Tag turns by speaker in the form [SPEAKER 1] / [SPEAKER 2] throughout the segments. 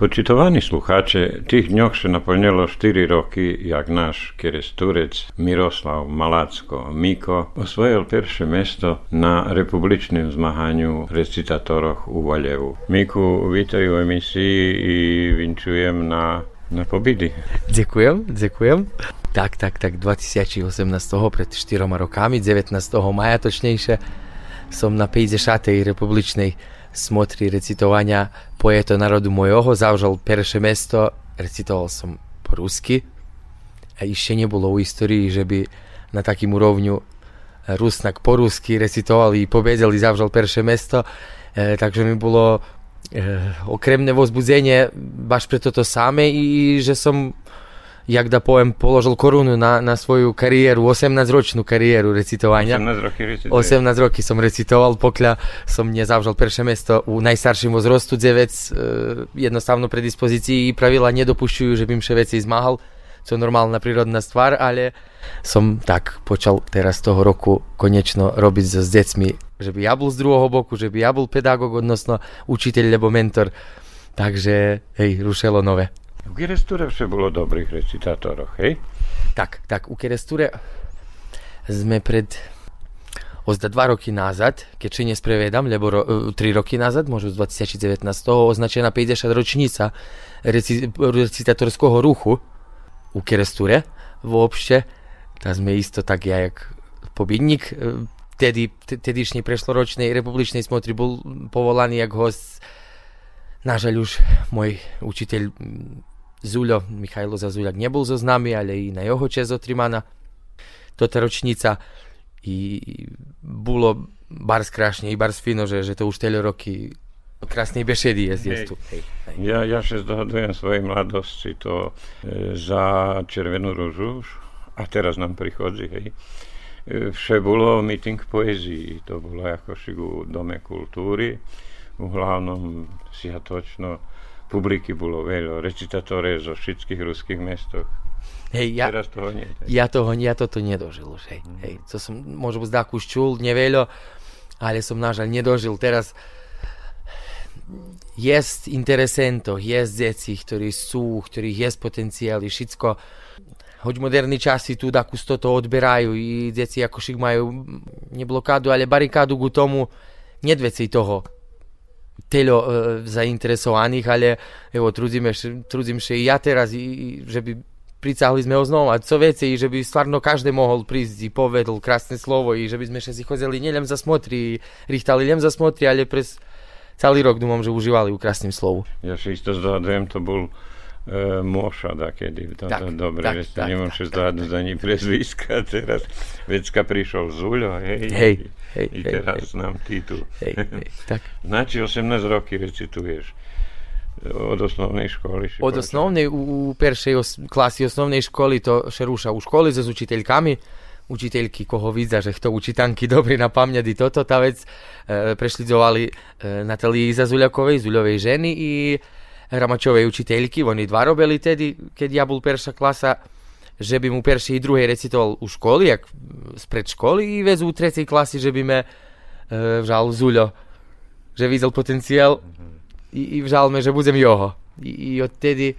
[SPEAKER 1] Počitovaní slucháče, tých dňoch sa naplnilo 4 roky, jak náš keresturec Miroslav Malácko Miko osvojil prvé mesto na republičným zmahaniu recitátoroch u Valjevu. Miku, vítaj u emisii i vinčujem na, na pobidy.
[SPEAKER 2] Ďakujem, ďakujem. Tak, tak, tak, 2018. pred 4 rokami, 19. maja točnejšie, som na 50. republičnej smotri recitovanja poeta narodu mojoho, zavžal perše mesto, recitoval som po rusky. A ešte nebolo u istoriji, že by na takým úrovňu Rusnak po rusky recitovali i pobedili zavžal perše mesto, e, takže mi bolo e, okremne vozbudzenje baš pre toto same i že som jak da pojem, položil korunu na, na svoju kariéru, 18-ročnu kariéru recitovania.
[SPEAKER 1] 18 roky recituje.
[SPEAKER 2] 18 roky som recitoval, pokľa som nezavžal prvé miesto u najstarším vzrostu, 9 e, jednostavno predispozícii i pravila nedopušťujú, že bym še veci zmáhal, čo normálna prírodná stvar, ale som tak počal teraz toho roku konečno robiť so, s deťmi, že by ja bol z druhého boku, že by ja bol pedagóg, odnosno učiteľ, lebo mentor. Takže, hej, rušelo nové.
[SPEAKER 1] U Keresture vše bolo dobrých recitátoroch, hej?
[SPEAKER 2] Tak, tak, u Keresture sme pred ozda dva roky nazad, keď si nesprevedam, lebo ro, e, tri roky nazad, možno z 2019, označená 50 ročnica reci, ruchu u Keresture. Vôbšte, tak sme isto tak ja, jak pobedník tedy, tedyšnej prešloročnej republičnej smotry bol povolaný jak host. Nažaľ už môj učiteľ Zuľo, Michajlo Zazuľak nebol zo nami, ale i na jeho čas otrimana tota ročnica i bolo bar skrašne i bar fino, že, že to už tele roky krásnej bešedy je zdieť tu.
[SPEAKER 1] Ja, ja še zdohodujem svojej mladosti to e, za Červenú rúžu a teraz nám prichodzi, hej. E, vše bolo meeting poezii, to bolo ako u Dome kultúry, u hlavnom siatočno publiky bolo veľa, recitatore zo všetkých ruských mestoch.
[SPEAKER 2] Hej, ja,
[SPEAKER 1] Teraz toho nie.
[SPEAKER 2] Ja, toho, ja toto nedožil už, hej. Mm. hej. To som možno zdáku čul, neveľo, ale som nažal nedožil. Teraz jest interesentov, jest deci, ktorí sú, ktorých jest potenciály, všetko. Hoď moderní časy tu takú to odberajú i deti ako šik majú ne blokádu, ale barikádu ku tomu, nedveci toho telo e, zainteresovaných, ale evo, trudíme, trudzím sa i ja teraz, i, že by pricahli sme ho znova, co veci, že by stvarno každý mohol prísť i povedal krásne slovo i že by sme si chodili nielen za smotri, richtali len za smotri, ale pres celý rok dúmam, že užívali u krásnym slovu.
[SPEAKER 1] Ja si isto zdohadujem, to bol e, Moša takedy, to, tak, to dobre, tak, tak, nemôžem za ní prezviska, teraz vecka prišiel Zuľo, hej,
[SPEAKER 2] hej,
[SPEAKER 1] hej, i teraz hej, nám ty tu.
[SPEAKER 2] Hej, hej, tak.
[SPEAKER 1] Znači 18 roky recituješ od osnovnej školy.
[SPEAKER 2] Od osnovnej, u, u peršej os, klasi osnovnej školy to še ruša u školi s učiteľkami, učiteľky, koho vidza, že to učitanky dobrí na pamäť i toto, tá vec e, prešlidzovali e, Natalii Zazuľakovej, Zuľovej ženy i Hramačovej učiteľky, oni dva robili tedy, keď ja bol perša klasa, že by mu perší i druhej recitoval u školy, jak spred školy i vez u trecej klasy, že by me e, vžal Zuľo, že videl potenciál i, i vžal me, že budem joho. I, i odtedy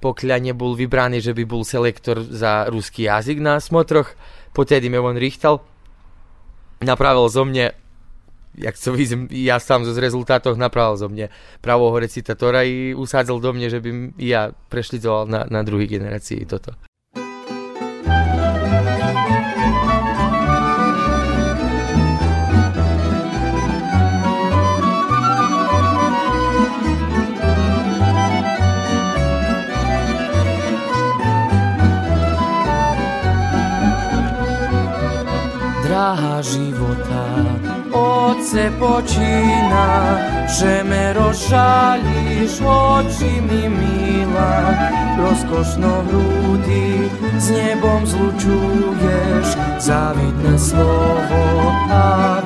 [SPEAKER 2] pokľa nebol vybraný, že by bol selektor za ruský jazyk na smotroch, potedy me on richtal, napravil zo mne jak co vidím, ja sám zo rezultátoch napravil zo mne pravého recitatora i usádzal do mne, že by ja prešlizoval na, na druhý generácii toto.
[SPEAKER 3] Dráha života se počina Že me rošaljiš oči mi mila. Roskošno vrudi s njebom zlučuješ Zavidne slovo, a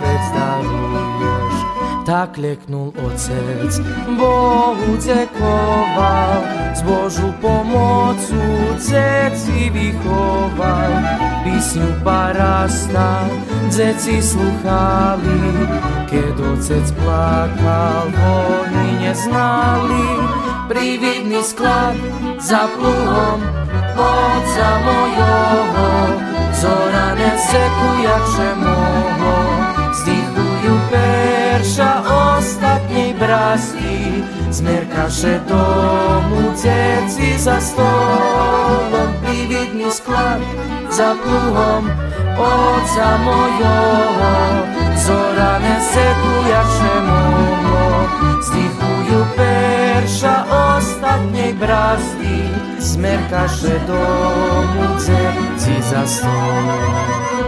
[SPEAKER 3] Tak leknul otec, Bohu cekoval, z Božu pomocu ceci vychoval, písňu parasta, Dzeci sluchali, keď otec plakal, oni neznali. Prividný sklad za pluhom oca mojoho, zora neseku, jakže mohlo, zdychujú perša ostatnej brasti, zmerkaše domu ceci za stolom, prividný sklad za pluhom oca mojho, zora neseku jaše mohlo, stichujú perša ostatnej brazdy, smerkaše domu ceci za stôl.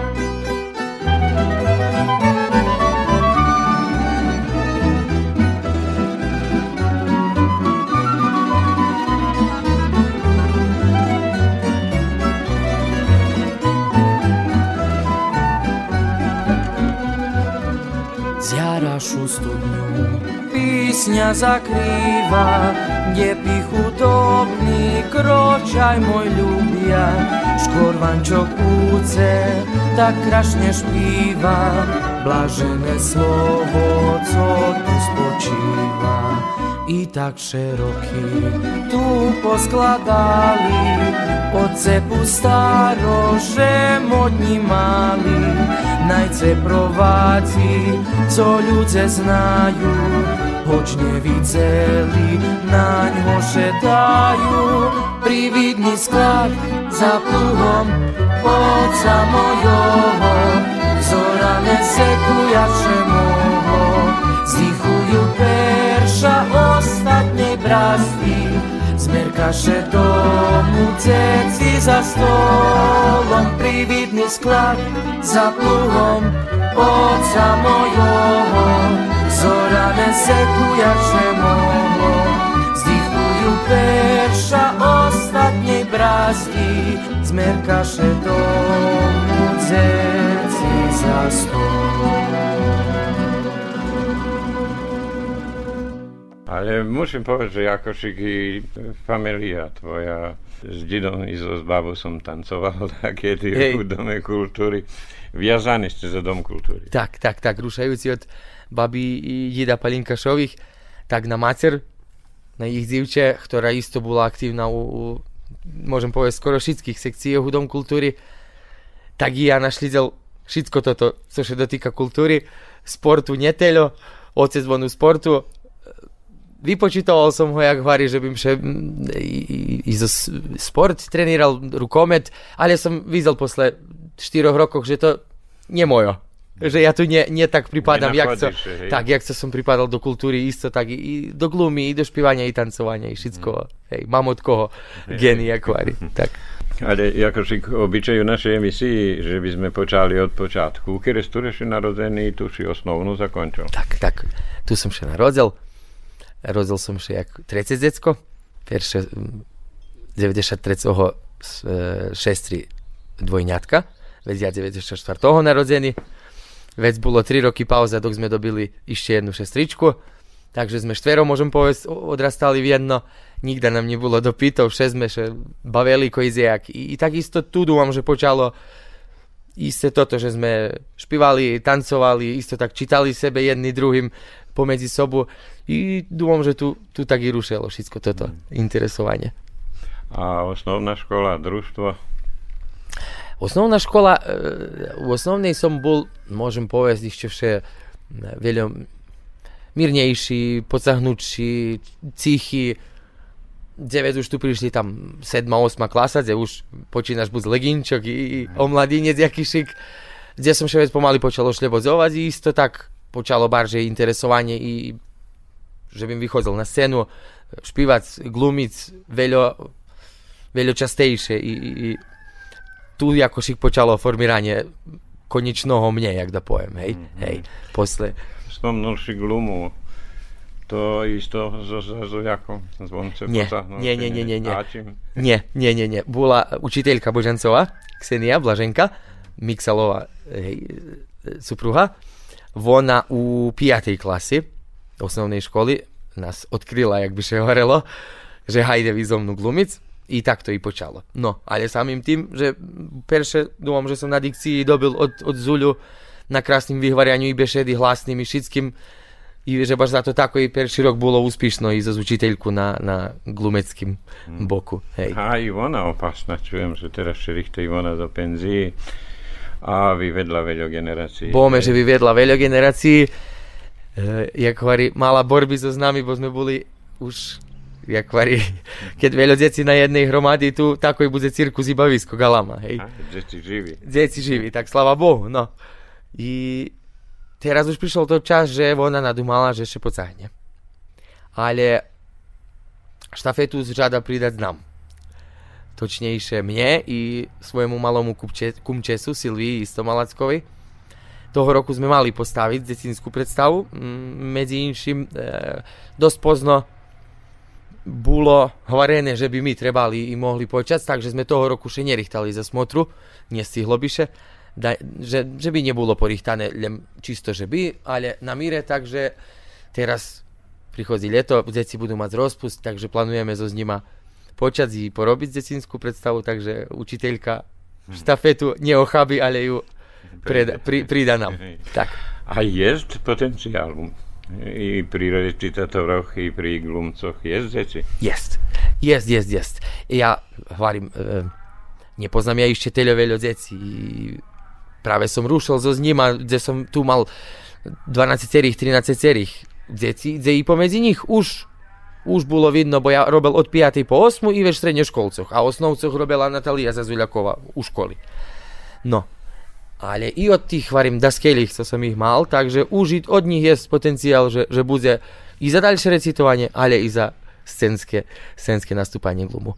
[SPEAKER 3] Našu studňu. Písňa zakrýva, kde pichu topný, kročaj môj ľubia. Škorvančok úce, tak krašne špíva, blažené slovo, co tu spočíva. I tak šeroký tu poskladali, od cepu staro, že modní mali, najce provádzi, co ľudze znajú, hoď nevideli, na ňo šetajú. Prividný sklad za pluhom oca mojoho, zora nesekujače moho, brazdy, zmerkaše domu ceci za stolom, prividný sklad za pluhom oca mojoho, zora nesekujače moho, zdychujú perša ostatnej brázdy, zmerkaše domu ceci za stolom.
[SPEAKER 1] Ale musím povedať, že ako šiky familia tvoja s Didom i so s babou som tancoval tie v Dome kultúry. Viazaní ste za Dom kultúry.
[SPEAKER 2] Tak, tak, tak, rušajúci od babi Dida Palinkašových, tak na macer, na ich dzivče, ktorá isto bola aktívna u, u môžem povedať, skoro všetkých sekcií u Dom kultúry, tak i ja našlizel všetko toto, co sa dotýka kultúry, sportu, neteľo, oce zvonu sportu, vypočítoval som ho jak hvari, že bym še i, i, i sport treníral, rukomet, ale som videl posle 4 rokoch, že to nie mojo. Že ja tu nie, nie tak pripadám, jak co, tak, jak co som pripadal do kultúry, isto tak i, i do glumy, i do špívania, i tancovania, i všetko. Mm. Hej, mám od koho geny, ako hvari. Tak.
[SPEAKER 1] Ale ako si obyčaju našej emisii, že by sme počali od počátku. Kedy ste narodený, tu si osnovnú zakončil.
[SPEAKER 2] Tak, tak. Tu som sa narodil. Rodil som še jak trece decko, perše 93. šestri dvojňatka, veď ja 94. narodený. Veď bolo 3 roky pauza, dok sme dobili ešte jednu šestričku. Takže sme štvero, môžem povedať, odrastali v jedno. Nikda nám nebolo dopytov, vše sme še bavili jak. I, I takisto tu dúfam, že počalo isté toto, že sme špívali, tancovali, isto tak čítali sebe jedný druhým pomedzi sobu i dúfam, že tu, tu tak i rušilo všetko toto mm. interesovanie.
[SPEAKER 1] A osnovná škola, družstvo?
[SPEAKER 2] Osnovná škola, u osnovnej som bol, môžem povedať, ešte vše veľa mírnejší, podsahnutší, cichy. 9 už tu prišli tam 7, 8 klasa, kde už počínaš buď leginčok i o mladinec, jaký šik. Kde som še pomaly počalo šlebozovať isto tak počalo barže interesovanie i že bym vychodil na scénu, špívať, glumiť veľo, veľo častejšie i, i tu ako šik počalo formiranie konečného mne, jak da pojem, hej, mm-hmm. hej, posle.
[SPEAKER 1] Spomnul si glumu, to isto so, so, so Jakom
[SPEAKER 2] nie, nie, nie, nie, nie, nie. nie, nie, nie, nie. Bola učiteľka Božancová, Ksenia Blaženka, Miksalová hej, supruha. Ona u piatej klasy osnovnej školy nás odkryla, jak by še horelo, že hajde vy zo mnou glumic. I tak to i počalo. No, ale samým tým, že perše, dúfam, že som na dikcii dobil od, od Zuľu na krásnym vyhvarianiu i bešedy hlasným i všetkým i že baš zato tako i perši rok bilo uspješno i za učiteljku na, na glumeckim hmm. boku. Hej.
[SPEAKER 1] A Ivona opasna, čujem, že teraz še richta Ivona do penziji, a vyvedla veľo generácií.
[SPEAKER 2] Bome, že vyvedla veľo generácií. E, jak hovorí, mala borby so nami, bo sme boli už jak hovorí, keď veľa deti na jednej hromady tu, tako i bude cirkus i bavisko galama, hej. A,
[SPEAKER 1] deti živí.
[SPEAKER 2] Deti živí, tak slava Bohu, no. I teraz už prišiel to čas, že ona nadumala, že ešte pocahne. Ale štafetu žada pridať nám. Točnejšie mne i svojemu malomu kumče, kumčesu Silvii Istomalackovi. Toho roku sme mali postaviť detinskú predstavu. Medzi inším e, dosť pozno bolo hovorené, že by my trebali i mohli počať, takže sme toho roku še nerichtali za smotru, nestihlo by še da, že, že by nebolo porichtané len čisto, že by, ale na míre, takže teraz prichodí leto, deti budú mať rozpust, takže plánujeme so s nima počať i porobiť detinskú predstavu, takže učiteľka mhm. štafetu neochabí, ale ju preda, pri, prida nám. Tak.
[SPEAKER 1] A je potenciál i pri recitátoroch, i pri glumcoch, je deti?
[SPEAKER 2] Jest, jest, jest, jest. Ja hovorím, e, nepoznám ja ešte veľa deti, práve som rušil so s ním a kde som tu mal 12 cerých, 13 cerých deti, kde i pomedzi nich už už bolo vidno, bo ja robil od 5. po 8. i veš v školcoch, a osnovcoch robila Natalija Zazuľaková u školy. No, ale i od tých, varím, daskelých, co som ich mal, takže už od nich je potenciál, že, že bude i za ďalšie recitovanie, ale i za scénske, scénske nastúpanie glumu.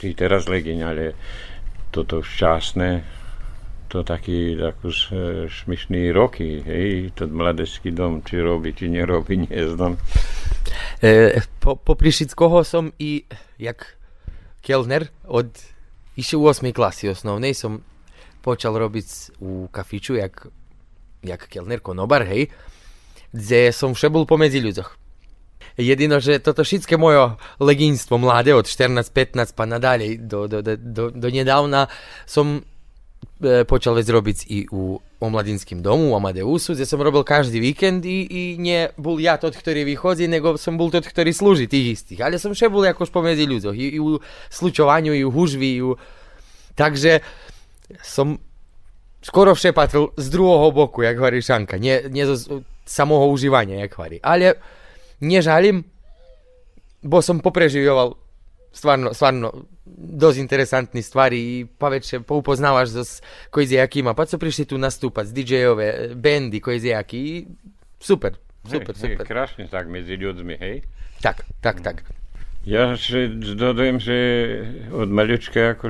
[SPEAKER 1] Ty teraz legiň, ale toto šťastné, to taký takú šmišný roky, hej, to mladecký dom, či robí, či nerobí, neznam.
[SPEAKER 2] E, po, popri všetkoho som i, jak kelner, od ešte u 8. klasy osnovnej som počal robiť u kafiču, jak, jak kelner konobar, hej, kde som všebol pomedzi ľuďoch. Jedino, že toto všetké moje leginstvo mladé od 14-15 pa nadalej do, do, do, do, do nedávna som e, počal vec robiť i u omladinským domu, u Amadeusu, kde som robil každý víkend i, i nie bol ja tot, ktorý vychodí, nego som bol tot, ktorý slúži tých istých. Ale som še bol akož pomedzi ľuďoch, i, i u slučovaniu, i u hužvi, i u... Takže som skoro vše patril z druhého boku, jak hovorí Šanka, nie, nie zo samého užívania, jak hovorí. Ale nežalím, bo som poprežíval stvarno, stvarno dosť interesantní stvari i pa već poupoznávaš so koji jakima, pa co prišli tu nastúpať z DJ-ove, bandy koji jaký, super, super, hej, super.
[SPEAKER 1] Hej, krásne tak medzi ľuďmi, hej?
[SPEAKER 2] Tak, tak, tak.
[SPEAKER 1] Ja že dodajem, že od malička ako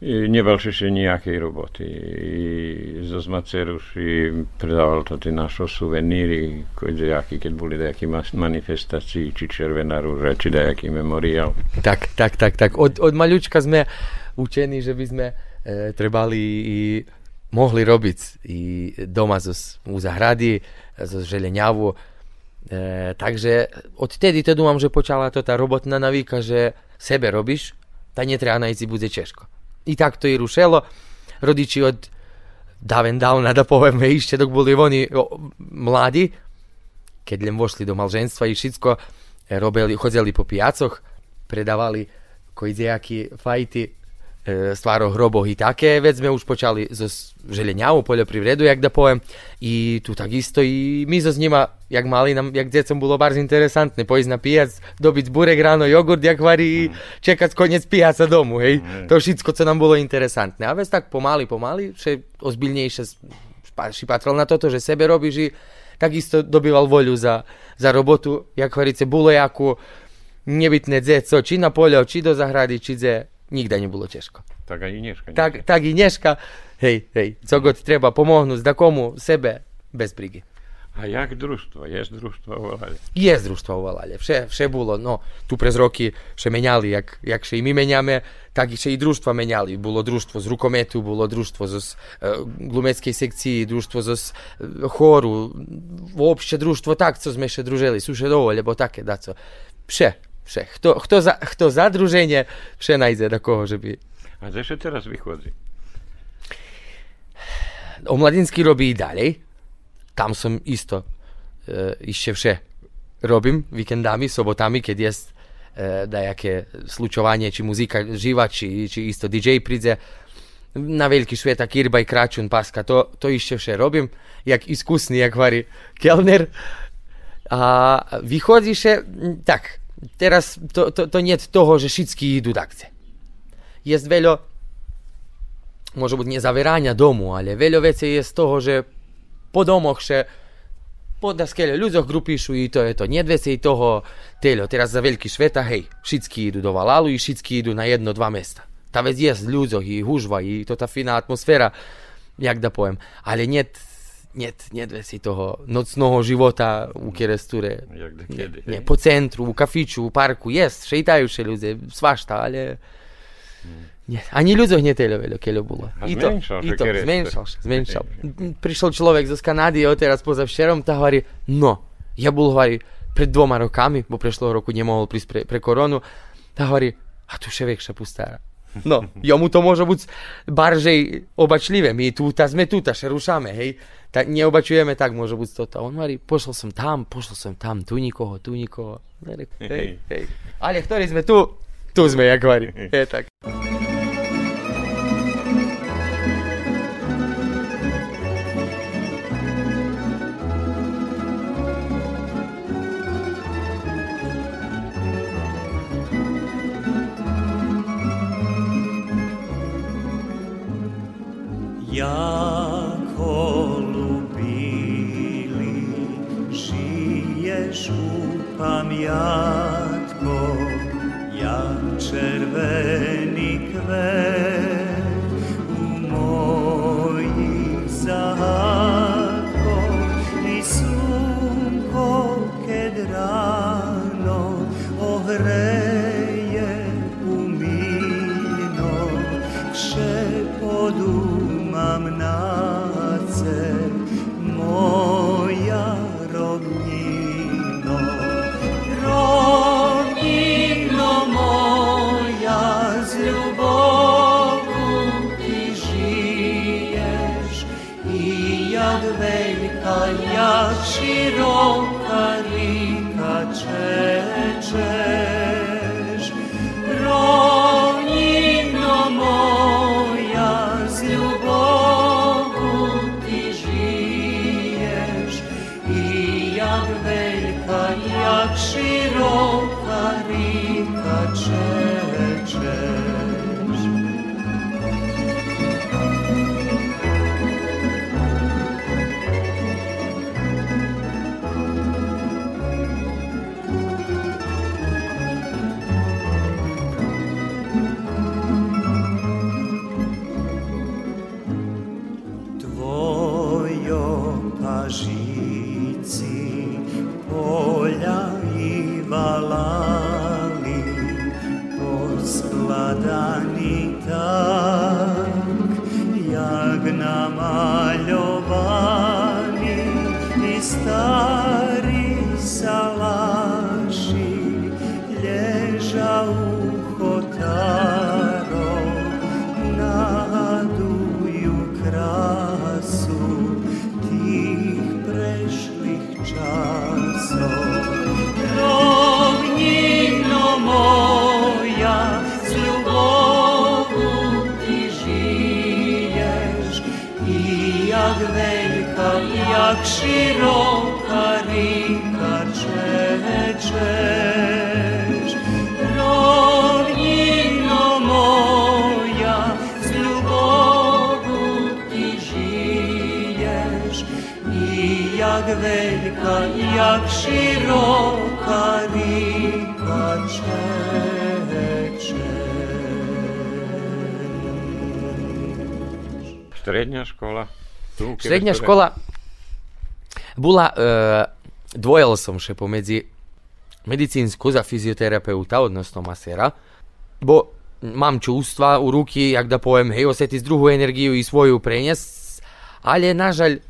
[SPEAKER 1] šik nemal še nejakej roboty. Zo Zmaceruši predával to tie naše suveníry, nejaký, keď boli nejaké manifestácii, či Červená rúža, či nejaký memoriál.
[SPEAKER 2] Tak, tak, tak, tak. Od, od maľučka sme učení, že by sme e, trebali i mohli robiť i doma zo, u zahrady, zo želeňavu. E, takže odtedy to dúmam, že počala to tá robotná navíka, že sebe robíš, ta netreba najsi bude češko. I tak to i rušelo. Rodiči od daven davna, da poveme, ešte dok boli oni mladi, keď len vošli do malženstva i všetko, e, robili, chodzili po pijacoch, predávali koji fajty, e, stváro hroboh i také, vec sme už počali zo želenjavu, poljoprivredu, jak da povem, i tu takisto i mi zo s njima, jak mali nam, jak djecom bilo bar interesantne, pojít na pijac, dobit burek rano, jogurt, jak vari i mm. čekat konec pijaca domu, hej, mm. to všetko, co nam bilo interesantne, a vec tak pomali, pomali, še ozbiljnejšie si patrol na toto, že sebe robíš i takisto dobýval voľu za, za robotu, jak varice, bolo jakú, nebytné dzeco, či na poľo, či do zahrady, či dze, nikda nebolo ťažko.
[SPEAKER 1] Tak aj Ineška.
[SPEAKER 2] Tak, tak Ineška, hej, hej, co god treba pomohnúť, da komu, sebe, bez brigy.
[SPEAKER 1] A jak družstvo? Je družstvo u Valaľe?
[SPEAKER 2] Je družstvo u Valaľe. Vše, vše bolo, no, tu prez roky še menjali, jak, jak še i my menjame, tak i še i družstva menjali. Bolo družstvo z rukometu, bolo družstvo z uh, glumeckej sekciji, družstvo z uh, choru, uopšte družstvo tak, co sme še družili, sú še dovolje, bo také, da co. Vše, vše. Kto, kto, za, kto zadruženie, vše najde do koho, že by...
[SPEAKER 1] A že teraz vychodzi?
[SPEAKER 2] Omladinský robí i ďalej. Tam som isto e, ešte vše robím víkendami, sobotami, keď je e, dajaké slučovanie, či muzika živa, či, či isto DJ príde na veľký šveta, kirbaj, kračun, paska, to, to ešte vše robím, jak iskusný, jak varí kelner. A vychodí še, tak, teraz to, to, to nie toho, že všetci idú takce. Je veľa, môže byť nezavierania domu, ale veľa vecí je z toho, že po domoch še podľa skele ľuďoch grupíšu i to je to. Nie veci toho telo. Teraz za veľký sveta, hej, všetci idú do Valalu i všetci idú na jedno, dva mesta. Ta vec je z ľuďoch i hužva i to tá fina atmosféra, jak da poviem. Ale nie нет, нет veci toho nocného života u Keresture. Nie, nie, po centru, u kafiču, u parku, jest, šejtajú še ľudia, svašta, ale... Nie, ani ľuďoch neteľo keľo bolo.
[SPEAKER 1] I to, i to,
[SPEAKER 2] zmenšal, zmenšal. Prišiel človek zo Kanady, o teraz poza včerom, tá hovorí, no, ja bol, hovorí, pred dvoma rokami, bo prešlo roku nemohol prísť pre, pre koronu, tá hovorí, a tu še väčšia pustára. No, jomu to môže byť baržej obačlivé. My tu, ta sme tu, ta še rušame, hej tak neobačujeme, tak môže byť toto. On hovorí, pošol som tam, pošol som tam, tu nikoho, tu nikoho. Hej, hej. Ale ktorí sme tu, tu sme, jak hovorí. Je tak.
[SPEAKER 4] pamiatko, jak široka rika čeče.
[SPEAKER 1] Stredňa škola?
[SPEAKER 2] Tu, Stredňa škola bola, e, dvojil som še pomedzi medicínsku za fyzioterapeuta, odnosno masera, bo mám čústva u ruky, jak da poviem, hej, osjeti druhú energiju i svoju prenies, ale nažalj,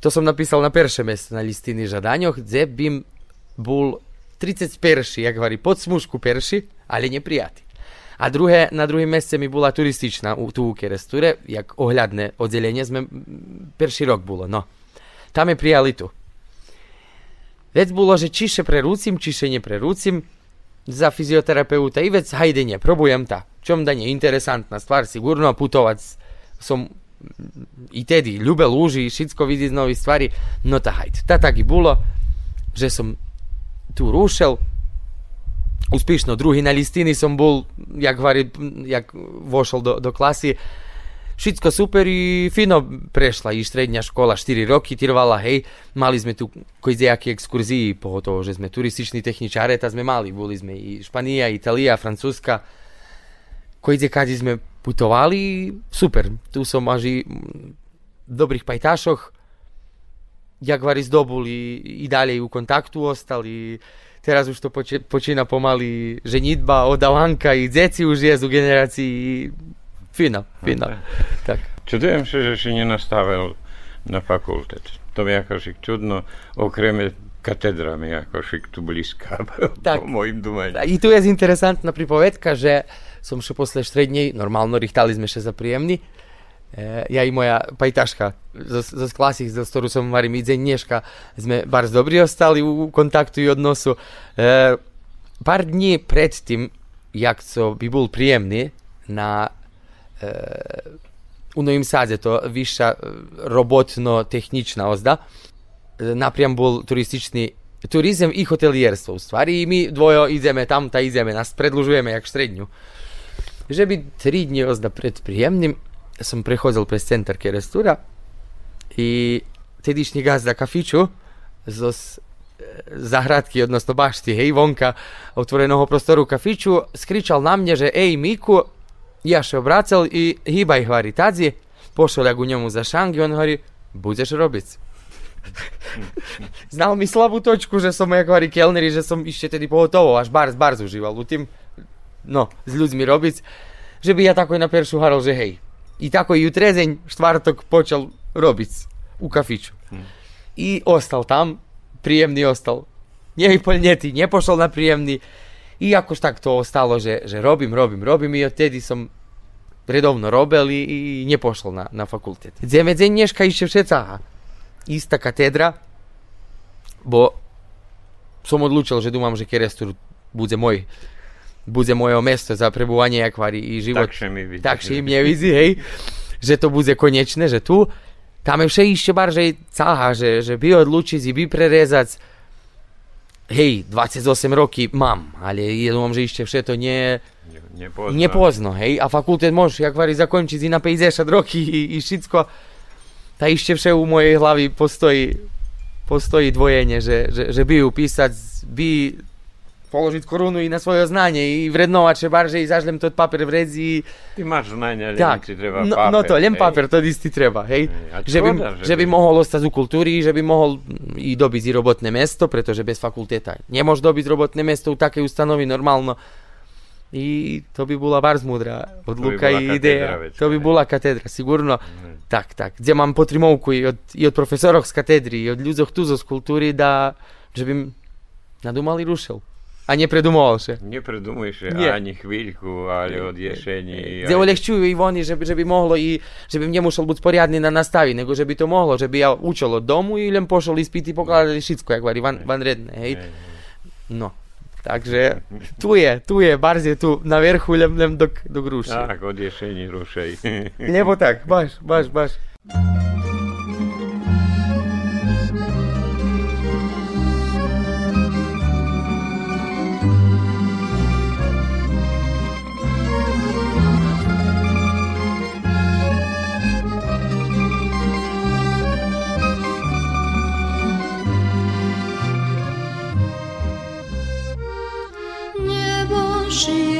[SPEAKER 2] to som napísal na perše mesto na listini žadanjoh, gdje bim bol 30 perši, jak vari, pod smušku perši, ali neprijati. A druhé, na druhém meste mi bola turističná tu u Keresture, jak ohľadné oddelenie sme, perší rok bolo, no. Tam je prijali tu. Vec bolo, že čiše prerúcim, čiše neprerúcim za fyzioterapeuta i vec hajde probujem ta. Čom da nie, interesantná stvar, sigurno putovať som i tedy ľube lúži, všetko vidí z nových stvari, no ta hajde. Ta tak i bolo, že som tu rušel, uspішно. Другий на лістини som bol, jak, vari, jak vošol do, do klasy. Všetko super i fino prešla i stredňa škola 4 roky trvala, hej. Mali sme tu kojidejaké exkurzii, po toho, že sme turističní techničáre, ta sme mali. Boli sme i Španija, Italija, Francúzska. Kojide kadi sme putovali, super. Tu som až i v dobrých pajtašoch, jak vari zdobuli i dalej u kontaktu ostali teraz už to poči- počína pomaly ženitba od Alanka i deti už je z generácií fino, fino.
[SPEAKER 1] Tak. Čudujem sa, že si nenastavil na fakulte. To mi ako čudno, okrem katedrami, ako šik tu blízka, tak. po mojim dumaní.
[SPEAKER 2] I tu je interesantná pripovedka, že som še posle štrednej, normálno richtali sme še za príjemný, ja i moja pajtaška zo, zo klasy, z ktorú som varím idzeň dneška, sme bardzo dobrí ostali u kontaktu i odnosu. E, pár dní pred tým, jak to by bol príjemný na e, u Novým Sáde, to vyššia robotno-techničná ozda, e, napriam bol turističný turizem i hotelierstvo u stvari i mi dvojo ideme tam, ta ideme, nás predlužujeme jak štredňu. Že by tri dni ozda pred príjemným som prechodil pre center Kerestura i tedišnji gazda kafiću zo zahradki, odnosno bašti, hej, vonka otvorenog prostoru u kafiću, skričal na mnje, že ej Miku, ja še obracal i hýbaj hvari tadzi, pošol ja u njemu za šang i on hvari, budeš robiť. Znal mi slabú točku, že som jak hovorí kelneri, že som ešte tedy pohotovo, až barz, barz užíval u tým, no, s ľuďmi robiť, že by ja tako na peršu haral, že hej. I tako je i u trezenj štvartog počel robic u kafiću. I ostal tam, prijemni ostal. Nije i poljeti, nije pošao na prijemni. I jako štak to ostalo, že, že robim, robim, robim i od tedi sam redovno robel i, i nije pošao na, na fakultet. Zemedzen nješka i ševšeca. Ista katedra, bo sam odlučil, že dumam, že kerestur bude moj bude moje mesto za prebúvanie akvári i život.
[SPEAKER 1] Takže mi vidí.
[SPEAKER 2] Takže mi vidí, hej, že to bude konečné, že tu tam je vše ešte barže cáha, že, že by odlučiť, by prerezať. Hej, 28 roky mám, ale ja dúfam, že ešte vše to nie,
[SPEAKER 1] nepozno.
[SPEAKER 2] nepozno, hej, a fakultet môže akvári zakončiť i na 50 roky i, i všetko tá ešte vše u mojej hlavy postojí, postojí dvojenie, že, že, že by ju písať, by položiť korunu i na svoje znanie i vrednovať, že bar, že i zažlem tot papier v redzi.
[SPEAKER 1] Ty máš znanie, ale
[SPEAKER 2] tak,
[SPEAKER 1] ti treba
[SPEAKER 2] no,
[SPEAKER 1] papier.
[SPEAKER 2] no to, len
[SPEAKER 1] hej.
[SPEAKER 2] papier, to istý treba, hej.
[SPEAKER 1] A
[SPEAKER 2] Že
[SPEAKER 1] škoda, že
[SPEAKER 2] by- mohol ostať u kultúry, že by mohol i dobiť i robotné mesto, pretože bez fakulteta nemôže dobiť robotné mesto u takej ustanovi normálno. I to by bola barz múdra od
[SPEAKER 1] by
[SPEAKER 2] Luka
[SPEAKER 1] bola
[SPEAKER 2] i ideja.
[SPEAKER 1] väčšia,
[SPEAKER 2] To
[SPEAKER 1] hej.
[SPEAKER 2] bola katedra, sigurno.
[SPEAKER 1] Hej.
[SPEAKER 2] Tak, tak. Kde mám potrimovku i od, i od profesorov z katedry, i od ľudzoch tu z kultúry, da, že by m- nadúmal A nepredumoval še.
[SPEAKER 1] Nepredumuješ
[SPEAKER 2] Nie.
[SPEAKER 1] ani chvíľku, ale od ješení.
[SPEAKER 2] Kde olehčujú i oni, že by, že by mohlo i, že by nemusel byť poriadny na nastavi, nego že by to mohlo, že by ja učil od domu i len pošol ispity, pokladali všetko, jak varí van, van redne, hej. No, takže tu je, tu je, barz je tu na verchu, len, len do, do gruši.
[SPEAKER 1] Tak, od ješení rušej.
[SPEAKER 2] Lebo tak, baš, baš, baš.
[SPEAKER 4] she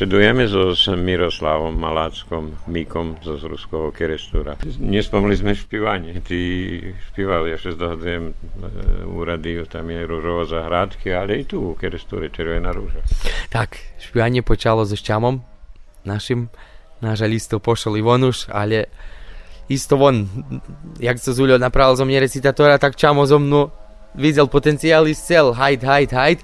[SPEAKER 1] Besedujeme so s Miroslavom Maláckom, Míkom zo Zruského kerestúra. Nespomli sme špívanie. Ty špíval, ja sa zdohadujem, u rádiu tam je rúžová zahrádky, ale i tu u kerestúre Červená rúža.
[SPEAKER 2] Tak, špívanie počalo so Šťamom, našim. Náš listo pošol i von už, ale isto von, jak sa Zuľo napravil zo mne recitatora, tak Čamo zo mnou videl potenciál i chcel, hajt, hajt,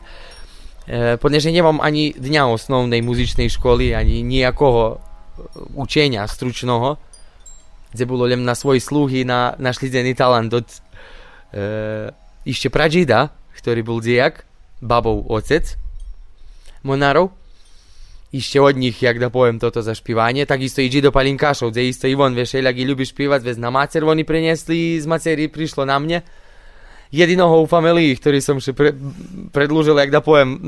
[SPEAKER 2] hajt. E, ponieważ nemám ani dňa osnovnej muzičnej školy, ani nejakého učenia stručného, kde bolo len na svoj sluhy na, našli talent od e, ešte pražida, ktorý bol dziejak, babou ocec, monárov. Ešte od nich, jak da poviem toto za špívanie, takisto i do Palinkášov, kde isto Ivon Vešeľak i ľubí špívať, vez na macer oni priniesli, z macery prišlo na mne jediného u familii, ktorý som še pre, predlúžil, jak da poviem,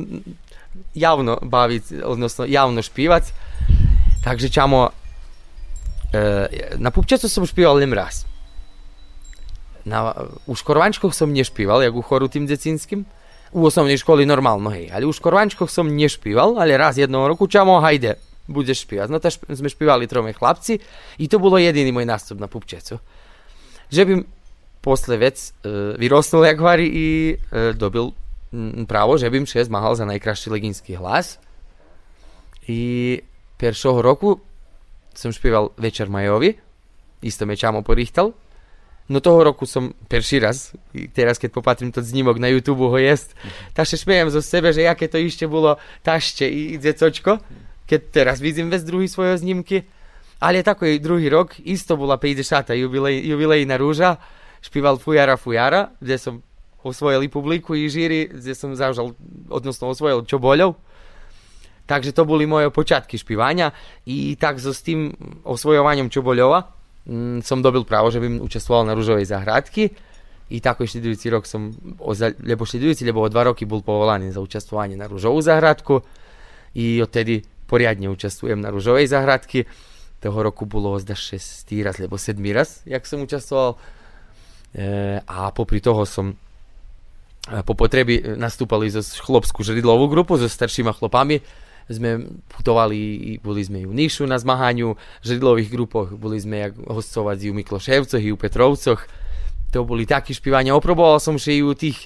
[SPEAKER 2] javno baviť, odnosno javno špívať. Takže čamo, e, na pupčacu som špíval len raz. Na, u škorvančkoch som nešpíval, jak u choru tým decínskym. U osnovnej školy normálno, hej. Ale u škorvančkoch som nešpíval, ale raz jedného roku, čamo, hajde, budeš špívať. No to sme špívali trome chlapci i to bolo jediný môj nástup na pupčecu. Že by posle vec e, vyrostol jak hovorí i e, dobil právo, že bym še zmahal za najkrajší legínský hlas. I peršoho roku som špieval Večer Majovi, isto me čamo porichtal. No toho roku som perší raz, teraz keď popatrím to znímok na YouTube ho jest, tak špievam zo sebe, že jaké to ešte bolo tašte i dzecočko, keď teraz vidím vec druhý svoje znímky. Ale takový druhý rok, isto bola 50. jubilej, jubilejná rúža, špíval Fujara Fujara, kde som osvojil publiku i žíry, kde som zažal, odnosno osvojil Čoboľov. Takže to boli moje počiatky špívania i tak so s tým osvojovaním Čoboľova mm, som dobil právo, že bym účastvoval na rúžovej zahrádky i tako štidujúci rok som, lebo štidujúci, lebo o dva roky bol povolaný za účastovanie na rúžovú zahrádku i odtedy poriadne účastujem na rúžovej zahrádky. Toho roku bolo zda 6 raz, lebo 7 raz, jak som účastoval E, a popri toho som e, po potrebi nastúpali zo chlopskú žridlovú grupu so staršíma chlopami. Sme putovali, boli sme u Níšu na zmahaniu v žridlových grupoch, boli sme jak hostovať u Mikloševcoch i u Petrovcoch. To boli takí špívania. Oproboval som že i tých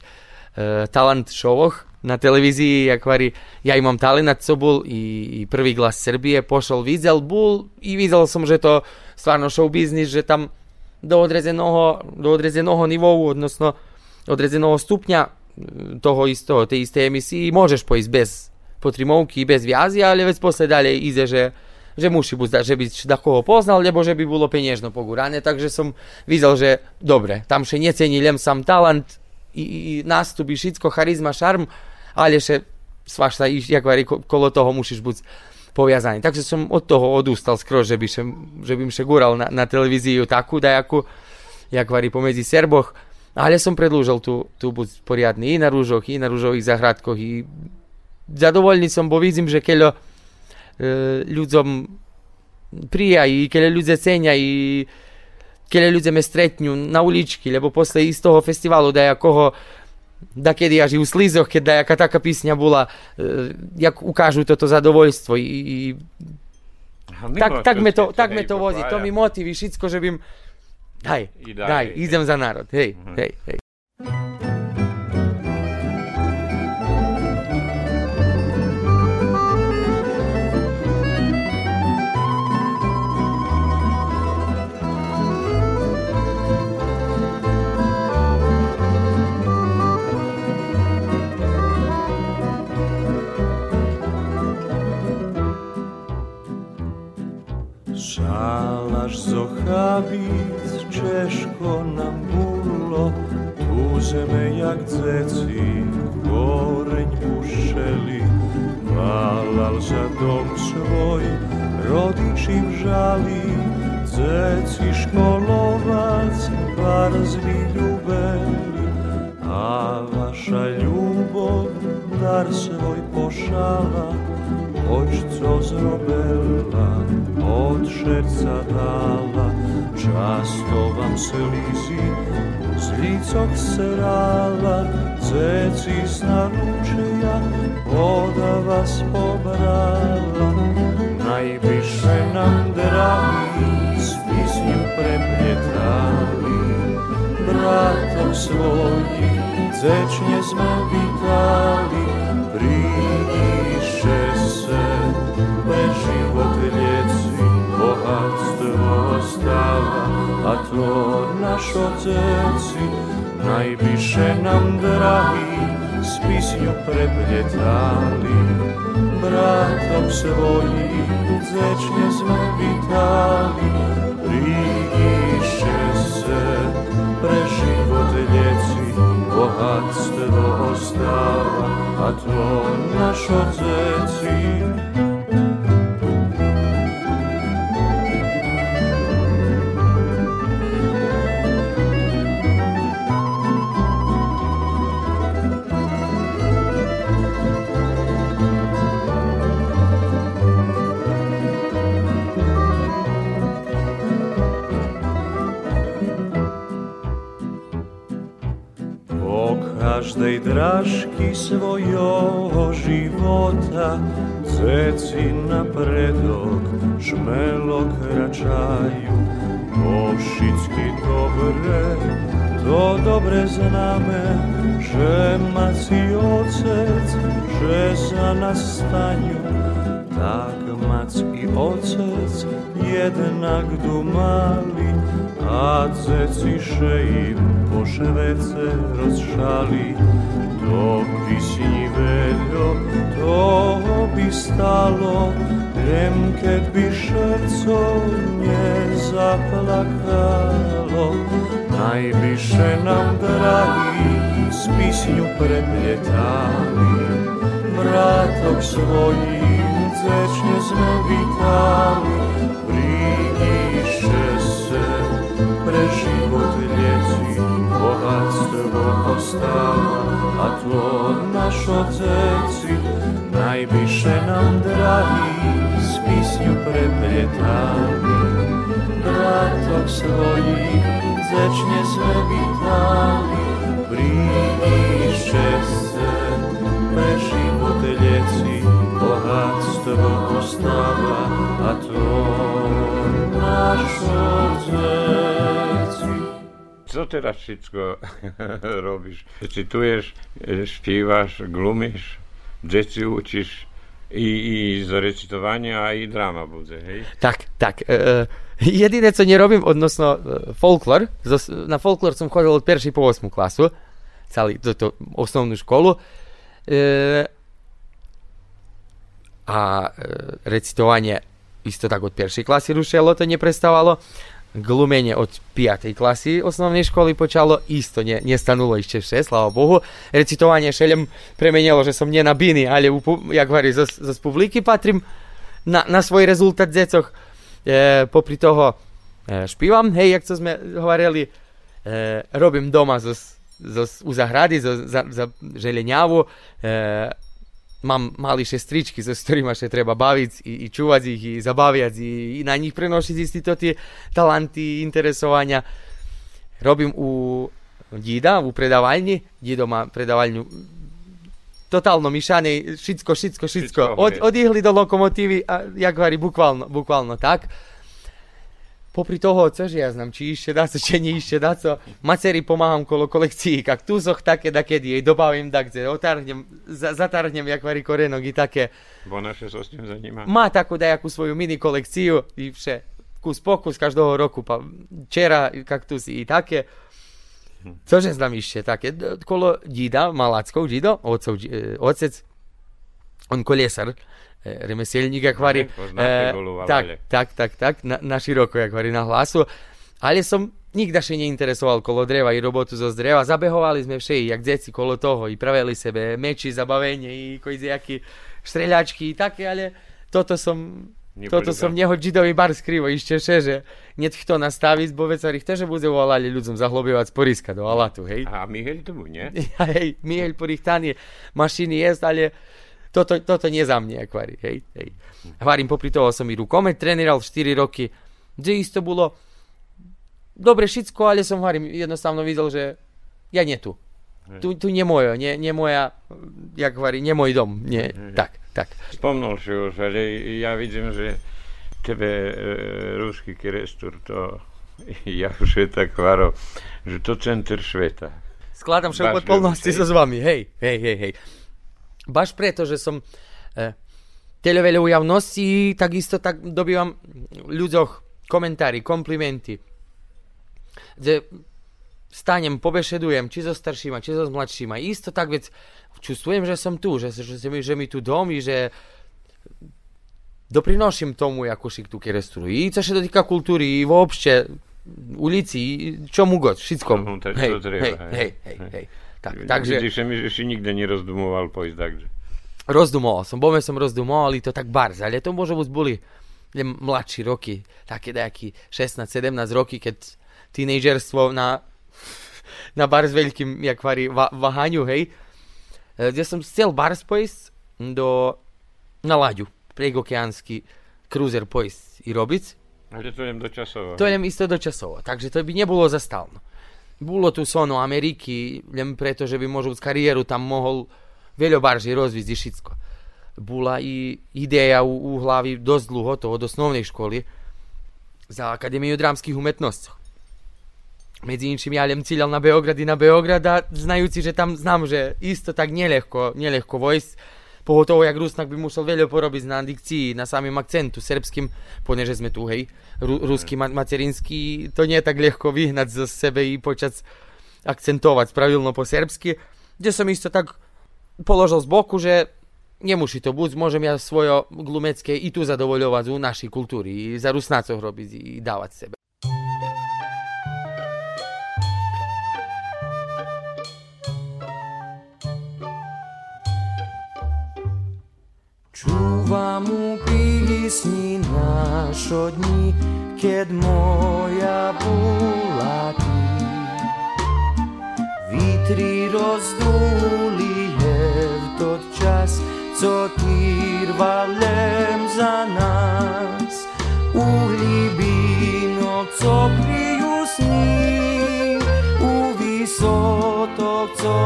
[SPEAKER 2] e, talent showoch na televízii, jak vari, ja imam talent, co bol, i, i prvý glas Srbije pošol, videl bol i videl som, že to stvarno show biznis, že tam do odrezeného, do odrezeného nivou, odnosno odrezeného stupňa e, toho istého, tej istej emisii môžeš pojsť bez potrimovky, bez viazy, ale vec posle dalej ide, že, že musí buď, že by koho poznal, lebo že by bolo peniežno pogurane, takže som videl, že dobre, tam še necení len sam talent i, i nástup, i všetko, charizma, šarm, ale še svaš sa, jak kolo toho musíš buď poviazaní. Takže som od toho odústal skoro, že by, še, že by še gural na, na televíziu takú dajakú, jak varí pomedzi Serboch. Ale som predlúžil tu, tu buď poriadny i na rúžoch, i na rúžových zahradkoch. I zadovoľný som, bo vidím, že keľo e, ľuďom prija i keľo ľudia cenia i keľo ľudia me stretnú na uličky, lebo posle iz toho festivalu dajakoho da kedy až i u slizoch, keď jaká taká písňa bola, e, jak ukážu toto zadovoljstvo i, i tak, tak, me to, tak me to vozi, to mi motivi všetko, že bym daj, daj, idem za národ, hej, uh-huh. hej, Šalaš
[SPEAKER 5] zohabit češko nam bulo, tuzeme jak dzeci, Goreň puszeli. malal za dom svoj Rodičim žali żali, školovac Bar zvi ljubeli A wasza ljubov dar swój pošala už co zrobela, od srdca dala, často vám slízy z lícok serala, ceci z naručia, voda vas pobrala. Najviše nam dragi s pisnjem prepletali, bratom svojim zecznie smo vitali, pridiše se. potleci bohatstvo stava, a to naš oceci najviše nam dragi s pisnju prepljetali. Bratom svojim zečnje smo vitali, prigiše se preživot ljeci, bohatstvo stava, a to naš oceci draški svojo života, zeci na predok šmelo kračaju Ovšicki dobre, to dobre zname, že maci ocec, že za nastanju, Tak mac i otec jednak dumali a ceciše im po ševece rozšali. To písni veľo, toho by stalo, viem, keď by šerco nezaplakalo. Najvyššie nám drahý s písňu preplietali, brátok svojím zečne sme vítali, prídiše se pre život lieci, bohatstvo ostáva a to naš oteci najvyššie nám drahý s písňu preplietali. Bratok svojich zečne sme vítali, prídiše se pre život bohatstvo ostáva a to náš otec.
[SPEAKER 1] Co teraz všetko robíš? Cituješ, śpiewasz, glumisz, dzieci učiš i, i z recitovania a i drama bude, hej?
[SPEAKER 2] Tak, tak. E, jediné, co nerobím odnosno e, folklor, na folklor som chodil od 1. po 8. klasu, celý toto osnovnú školu. E, a e, recitovanie isto tak od 1. klasy rušilo, to neprestávalo. Glumenie od 5. klasy osnovnej školy počalo, isto ne, nestanulo ešte vše, slava Bohu. Recitovanie šelem premenilo, že som nie na biny, ale jak hovorí, zo, zo publiky patrím na, na svoj rezultat decoch. E, popri toho e, špívam, hej, jak to sme hovorili, e, robím doma zo, zo, u zahrady, zo, za, za želeniavu, e, mám malé šestričky, so s ktorými sa treba baviť i, i čúvať ich, i zabaviať, i, i na nich prenošiť isté to tie talenty, interesovania. Robím u dída, u predávaľni. Dído má predávaľňu totálno myšanej, všetko, všetko, všetko. Od, od ihly do lokomotívy, a jak hovorí, bukvalno, bukvalno tak. Popri toho, cože ja znam, či ešte dá co, či nie ešte dá co. Maceri pomáham kolo kolekcií kaktusoch, také da kedy jej dobavím da kde, otarhnem, za, zatarhnem jak varí korenok i také.
[SPEAKER 1] Bo naše sa s tým zaníma.
[SPEAKER 2] Má takú dajakú svoju mini kolekciu i vše. Kus pokus každého roku, pa čera kaktusy i také. Cože znam ešte také, kolo dída, malackov dído, otcov, e, otec, on kolesar, remeselník, jak hovorí.
[SPEAKER 1] golu, ale-
[SPEAKER 2] tak, tak, tak, tak, na, na široko, jak hovorí, na hlasu. Ale som nikdaše neinteresoval kolo dreva i robotu zo dreva. Zabehovali sme všej, jak deci kolo toho i pravili sebe meči, zabavenie i jaký štreľačky i také, ale toto som toto som neho džidový bar skrivo ešte še, že net kto nastaviť, bo vecari chce, že bude volali ľuďom zahlobievať z poriska do alatu, hej.
[SPEAKER 1] A Mihel tomu, nie?
[SPEAKER 2] hej, Mihail Porichtanie, mašiny jest, ale toto, toto nie za mne, ako varí, hej, hej. Varím, popri toho som i rukomet treniral 4 roky, kde isto bolo dobre všetko, ale som varím, jednostavno videl, že ja nie tu. Tu, tu nie moje, nie, nie moja, jak varí, nie môj dom, nie, tak, tak.
[SPEAKER 1] Spomnul si už, ale ja vidím, že tebe e, ruský kirestur to ja už je tak varo, že to center sveta.
[SPEAKER 2] skladam še
[SPEAKER 1] Baš
[SPEAKER 2] potpunosti sa s vami, hej, hej, hej, hej. Baš preto, že som e, televeľa u javnosti, takisto tak dobývam v ľuďoch komentári, komplimenti. Že stanem, pobešedujem, či so staršíma, či so mladšíma. Isto tak, vec čustujem, že som tu, že, že, že, mi, že mi tu dom i že doprinošim tomu jakoši tu kerestrу. I co się dotyka kultury i uopšte ulici, i čomu god, všetkom. Hej,
[SPEAKER 1] to
[SPEAKER 2] hej,
[SPEAKER 1] hej.
[SPEAKER 2] hej, hej, hej. Tak,
[SPEAKER 1] Takže...
[SPEAKER 2] takže
[SPEAKER 1] Vidíš, mi že si nikde nerozdumoval pojsť, takže.
[SPEAKER 2] rozdumoval som, bome som rozdumoval, to tak barz, ale to možno boli mladší roky, také nejaký 16-17 roky, keď tínejžerstvo na, na bar s veľkým, jak varí, va, vahaniu, hej, E, kde som chcel bar pojsť do, na laďu, pregokeánsky cruiser pojsť i robiť,
[SPEAKER 1] Ale to idem do
[SPEAKER 2] to idem isto dočasovo, takže to by nebolo zastálno. Bolo tu sono Ameriky, len preto, že by možno z kariéru tam mohol veľa barži rozvíť i všetko. Bola i ideja u, u hlavy dosť dlho, to od osnovnej školy, za Akadémiu drámskych umetností. Medzi inčím ja len cíľal na Beograd i na Beograd a znajúci, že tam znam, že isto tak nelehko, nelehko vojsť, pogotovo jak Rusnak by musel veľa porobiť na dikcii, na samým akcentu srbským, poneže sme tu, hej, Ru, ruský ma- materinský, to nie je tak ľahko vyhnať zo sebe i počať akcentovať pravilno po srbsky, kde som isto tak položil z boku, že nemusí to buď, môžem ja svoje glumecké i tu zadovoľovať u našej kultúry, i za Rusnácov robiť i dávať sebe.
[SPEAKER 3] Čúvam u písni našo dní, keď moja bola ty. Vítry rozdúli je v tot čas, co týrvalem za nás. U hlibinok, co kryjú sní, u vysotok, co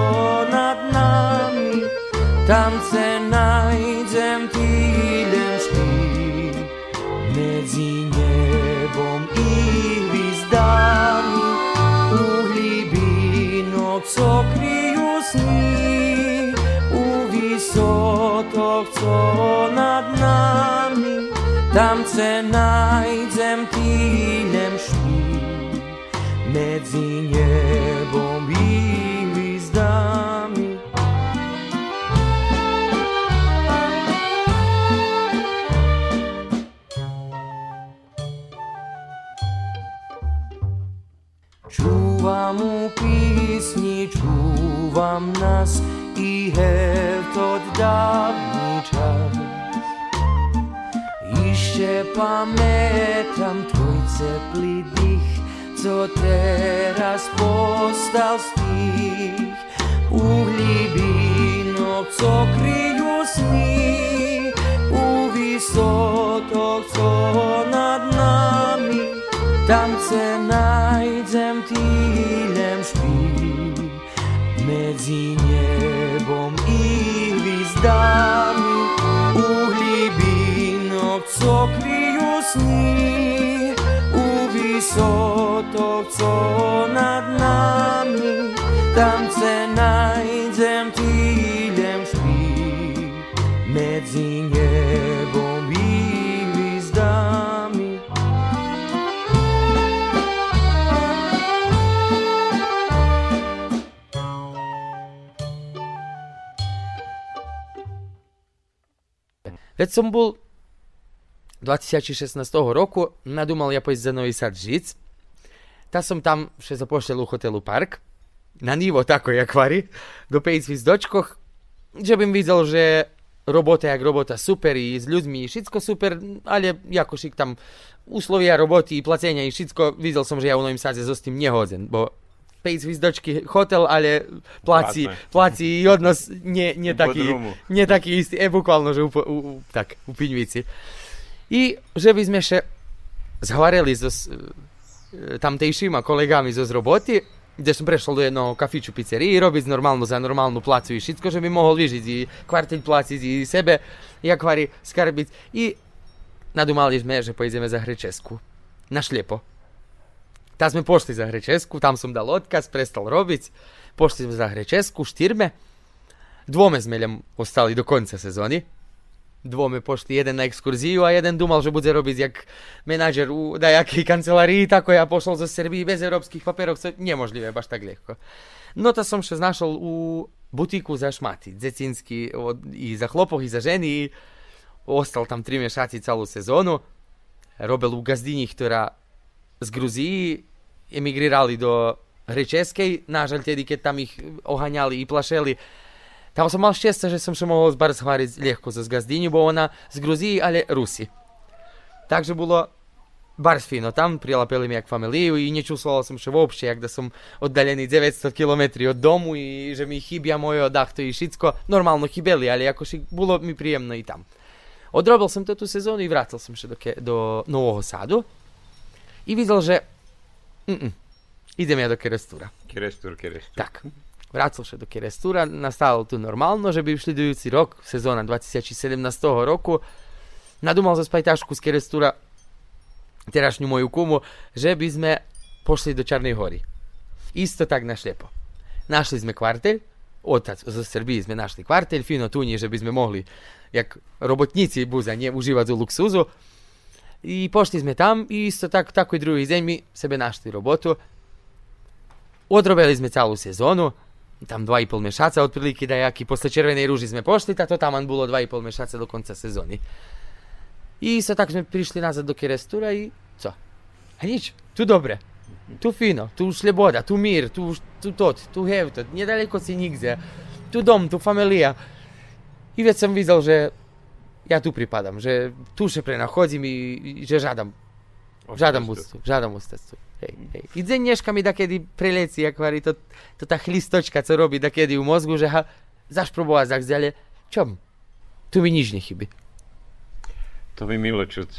[SPEAKER 3] nad nami, tam se se najdem týden šty medzi nebom i hvizdami Čúvam u písni, čúvam nás i to dávny čas. Ište pamätam tvoj teplý dých, co teraz postal z tých uhlíbinok, co kryjú sny, u vysotok, co nad nami, tam se najdem týlem špí. Medzi nebom i hvizdami kryjú sny u vysotok, co nad nami tam se najdem týlem špí medzi nebom i hvizdami
[SPEAKER 2] Veď som bol 2016 roku, nadúmal ja pojsť za Nový Sad žiť. Ta som tam še zapošljal u hotelu Park, na nivo tako jak vari, do 5 zvizdočkoch, že bym videl, že robota jak robota super i s ľuďmi i všetko super, ale jako šik tam uslovia roboty i placenia i všetko, videl som, že ja u Novým Sadze so s tým nehodzen, bo 5 zvizdočky hotel, ale placi,
[SPEAKER 1] Platné.
[SPEAKER 2] placi i odnos nie, nie
[SPEAKER 1] drumu.
[SPEAKER 2] nie taký istý, e, bukvalno, že u, u, u, tak, u Piňvici. I żeby izmeše zavareli z s, e, tamtejšima kolegami iz Ozroboti, gdje som prešiel do jednoho kafiću pizzerii i robiti normalno za normalnu placu i šitko, že bi mohol vyžiť i kvartiť placiť i sebe, i kvari skarbiť. i nadumali sme, že pojdeme za Hrečesku. Na šliepo. Ta sme pošli za Hrečesku, tam som dal odkaz, prestal robiť. pošli smo za Hrečesku, štirme, dvome zmeljem ostali do konca sezóny. Dvome pošli jeden na exkurziju, a jeden dumal, že bude robiť jak menadžer u dajakej kancelariji, tako ja pošol zo Srbiji bez európskych papierov, co nemožlivé, baš tak ľahko. No to som še znašol u butiku za šmati, dzecinski, od, i za chlopov, i za ženi, ostal tam tri mešaci celú sezónu. Robil u gazdini, ktorá z Gruziji emigrirali do Hrečeskej, nážaľ tedy, keď tam ich ohaňali i plašeli, tam som mal šťastie, že som mohol bar zhváriť ľahko zo gazdinju, bo ona z Gruziji, ale Rusi. Takže bolo bar fino tam, prilapili mi jak familiju i nečusoval som še uopšte, jak da som oddaljený 900 km od domu i že mi chybia moje odachto i šicko. Normalno chybeli, ali ako ši, bolo mi prijemno i tam. Odrobil som to tú sezónu i vrátil som še do, do Nového Sadu i videl, že mm -mm, idem ja do Kerestúra.
[SPEAKER 1] Kerestur, kerestur.
[SPEAKER 2] Tak, vrátil sa do Kerestúra, nastalo tu normálno, že by šlidujúci rok, sezóna 2017 roku, nadúmal zo spajtašku z Kerestúra terašnju moju kumu, že by sme pošli do Čarnej hory. Isto tak na šlepo. Našli sme kvartelj, otac zo Srbiji sme našli kvartelj, fino tunje, že by sme mohli, jak robotnici buza, nje uživati u luksuzu. I pošli sme tam i isto tak, tako i drugi mi sebe našli robotu. Odrobili sme celú sezonu, tam 2,5 mešaca otprilike da jak i posle Červenej ruži sme pošli, ta to taman bilo 2,5 mešaca do konca sezoni. I isto tak sme prišli nazad do Kerestura i co? A nič, tu dobre. Tu fino, tu sloboda, tu mir, tu, tu tot, tu hevto, nedaleko si nigde. Tu dom, tu familija. I već sam videl, že ja tu pripadam, že tu še prenahodzim i, i že žadam. Žadam ustať, žadam ustať tu. Hej, hej. I dzenješka mi da kedy preleci, jak vari to, to ta hlistočka, co robi da kedy u mozgu, že ha, zaš probova zak zďalje, čom? Tu mi nič nechybi.
[SPEAKER 1] To by milo čuť.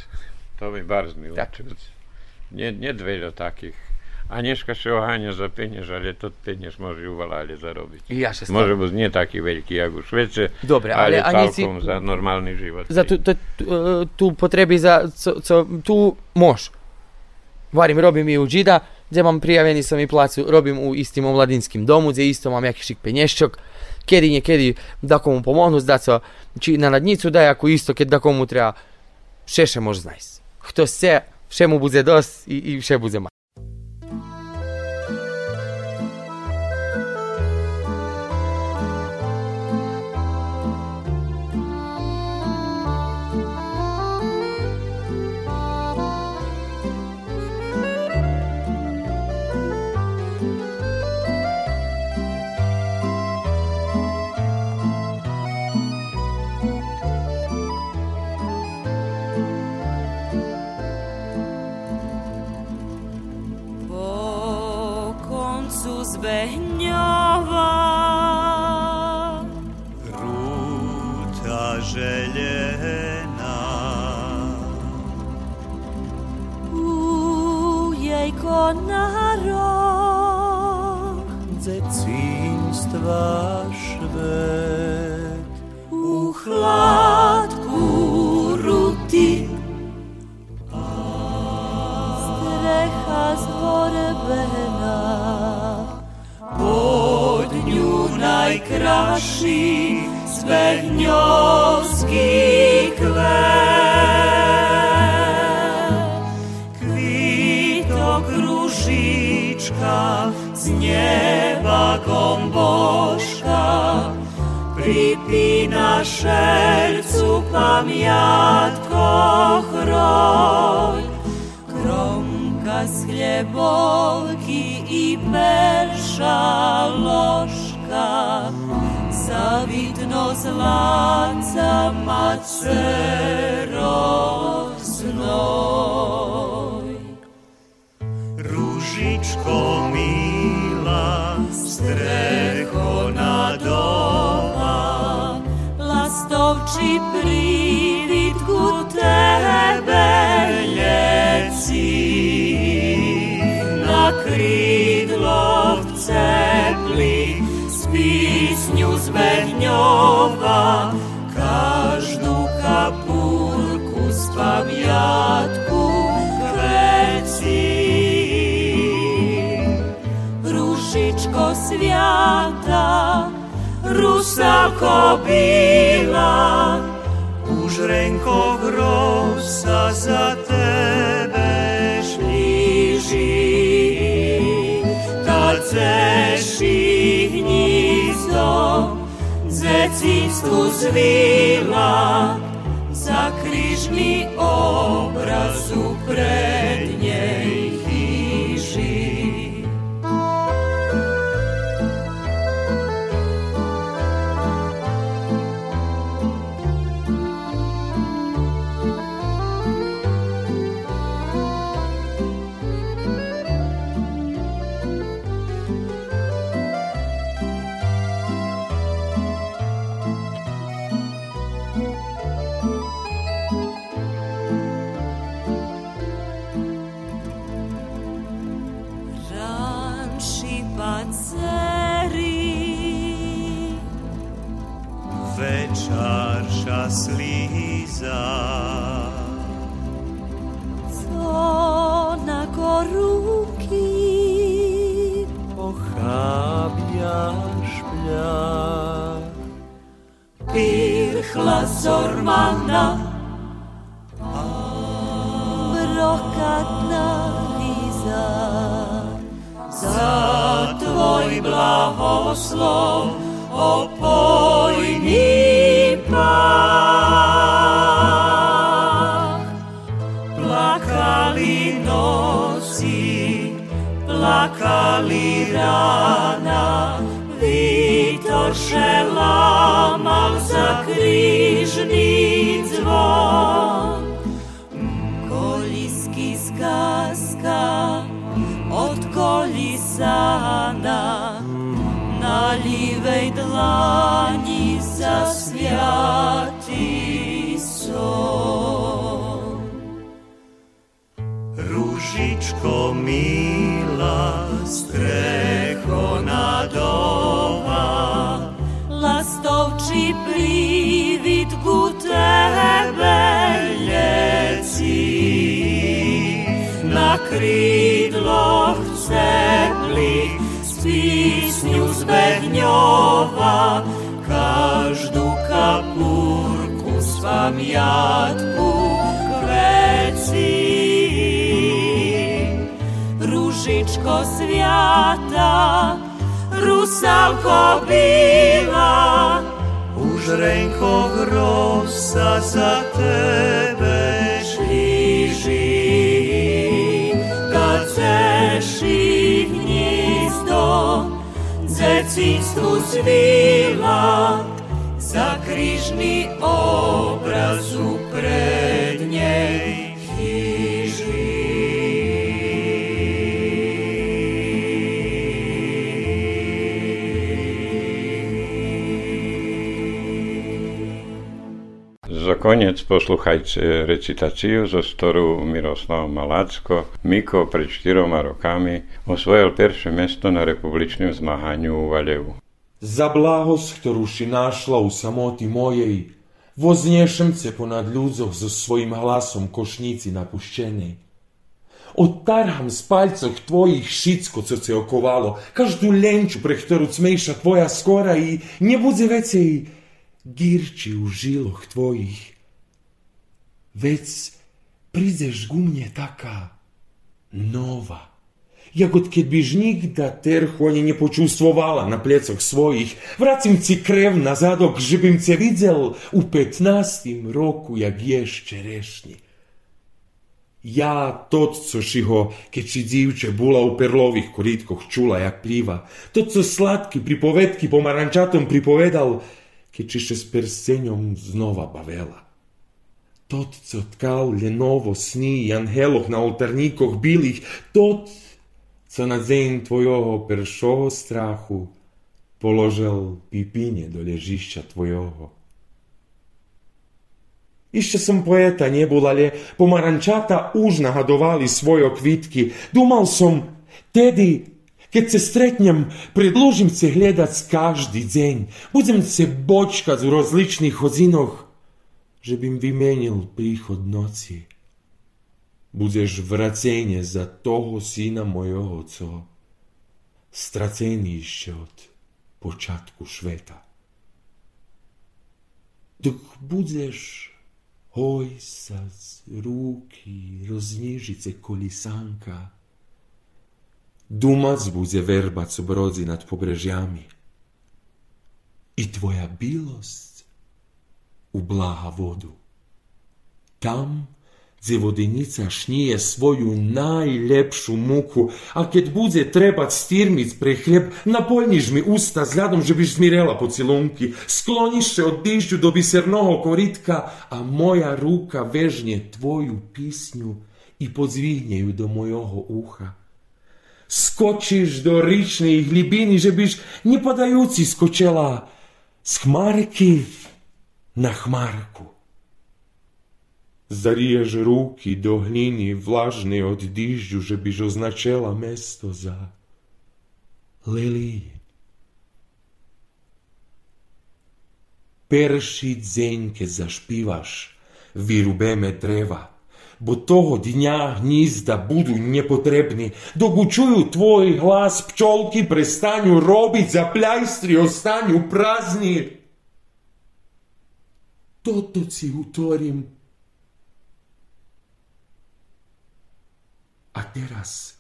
[SPEAKER 1] To by barz milo
[SPEAKER 2] Tak.
[SPEAKER 1] čuť. Nie, nie veľa takých. Anieška sa oháňa za peniaž, ale to peniaž môže uvalá zarobiť.
[SPEAKER 2] I ja še
[SPEAKER 1] Môže byť nie taký veľký, jak u Švece,
[SPEAKER 2] Dobre,
[SPEAKER 1] ale,
[SPEAKER 2] ale ani si-
[SPEAKER 1] celkom za normálny život.
[SPEAKER 2] za tu, tu, tu, e, tu potrebi za, co, co, tu mož. Varim, robim i u Džida, gdje mam prijavljeni sam i placu, robim u istim omladinskim domu, gdje isto mam jaki šik penješčok, kedi nje kedi da komu pomognu, da co, či na nadnicu da ako isto, kad da komu treba, šeše može znajs. Hto se, vše mu bude dost i, i vše bude ma.
[SPEAKER 5] Ružičko mila streho na doma
[SPEAKER 3] lastovči privitku tebe ljeci na kridlo cepli s pisnju zbehnjova svята,
[SPEAKER 6] rusa kobila,
[SPEAKER 5] už renko grosa za tebe
[SPEAKER 6] šliži. Taceši gnizdo, dzecistu zvila, za križni obrazu prej. Zormana, brokatna riza. Za tvoj blahoslov opojný pach. Plakali noci, plakali rána, Lámal za krížný zvon. Kolisky skazka od kolisana na ľivej dlani za sviatý son.
[SPEAKER 5] Ružičko milá, strecho nadova,
[SPEAKER 6] prívid ku tebe leci. Na krídloch ceplých s písňu zbehňova každú kapúrku z pamiatku k veci. Ružičko sviata, rusalko bila,
[SPEAKER 5] už renko grosa za tebe
[SPEAKER 6] šliži, kad zeši gnizdo, zecistu svila, za križni obrazu pred njej
[SPEAKER 1] Za koniec posluchajte recitáciu zo storu Miroslava Malacko. Miko pred štyroma rokami osvojil prvé mesto na republičnom zmahanju u Valjevu.
[SPEAKER 7] Za blagost, ktorú si našla u samoti mojej, voznešem se ponad ľudzoch so svojim hlasom košnici napuščenej. Otarham z palcoch tvojich šicko, co se okovalo, každú lenču, pre ktorú cmejša tvoja skora i nie bude vecej girči u žiloch tvojich. Već prizeš gumnje taka nova. Jak kad biš nikda terhonje ne počustvovala na plecach svojih, vracimci krev na zadok, žebim se vidjel u petnastim roku jak ješ čerešnji. Ja tot co šiho, keči dzivče bula u perlovih koritkoh čula jak pliva, totco slatki pripovetki pomarančatom pripovedal, keči še s persenjom znova bavela. Тот, co tkał lenowo sny i angelów na oltarnikach білих, тот, co на день твого першого страху положив піпіні до лежища твого. Іще сам поета не був, але помаранчата уж нагадували свої квітки. Думав сам, теді Kad se sretnjem, predložim se gledat s každi dzenj. Budem se bočkat v različnih že bym vymenil príchod noci. Budeš vracenie za toho syna mojho, co stracený ešte od počátku šveta. dok budeš hojsac, ruki, rozniežice kolisanka, dumac bude verbac brodzi nad pobrežjami. I tvoja gdje vodenica šnije svoju najlepšu muku, a keď bude trebat stirmic pre hljeb, napolniš mi usta zljadom, že biš zmirela po cilunki, skloniš se od dižđu do bisernoho koritka, a moja ruka podzvihnje ju do mojoho uha. Skočiš do ričnih glibini, že biš nie podajuci skočela s hmarki na hmarku. Zariješ ruki do hnini vlažne od dižđu, že biš označela mesto za lilije. Perši dzenjke zašpivaš, virubeme dreva, bo toho dňa hnízda budú nepotrební. Dok učujú tvoj hlas, pčolky prestanú robiť, za pľajstri totoci utorim. A teraz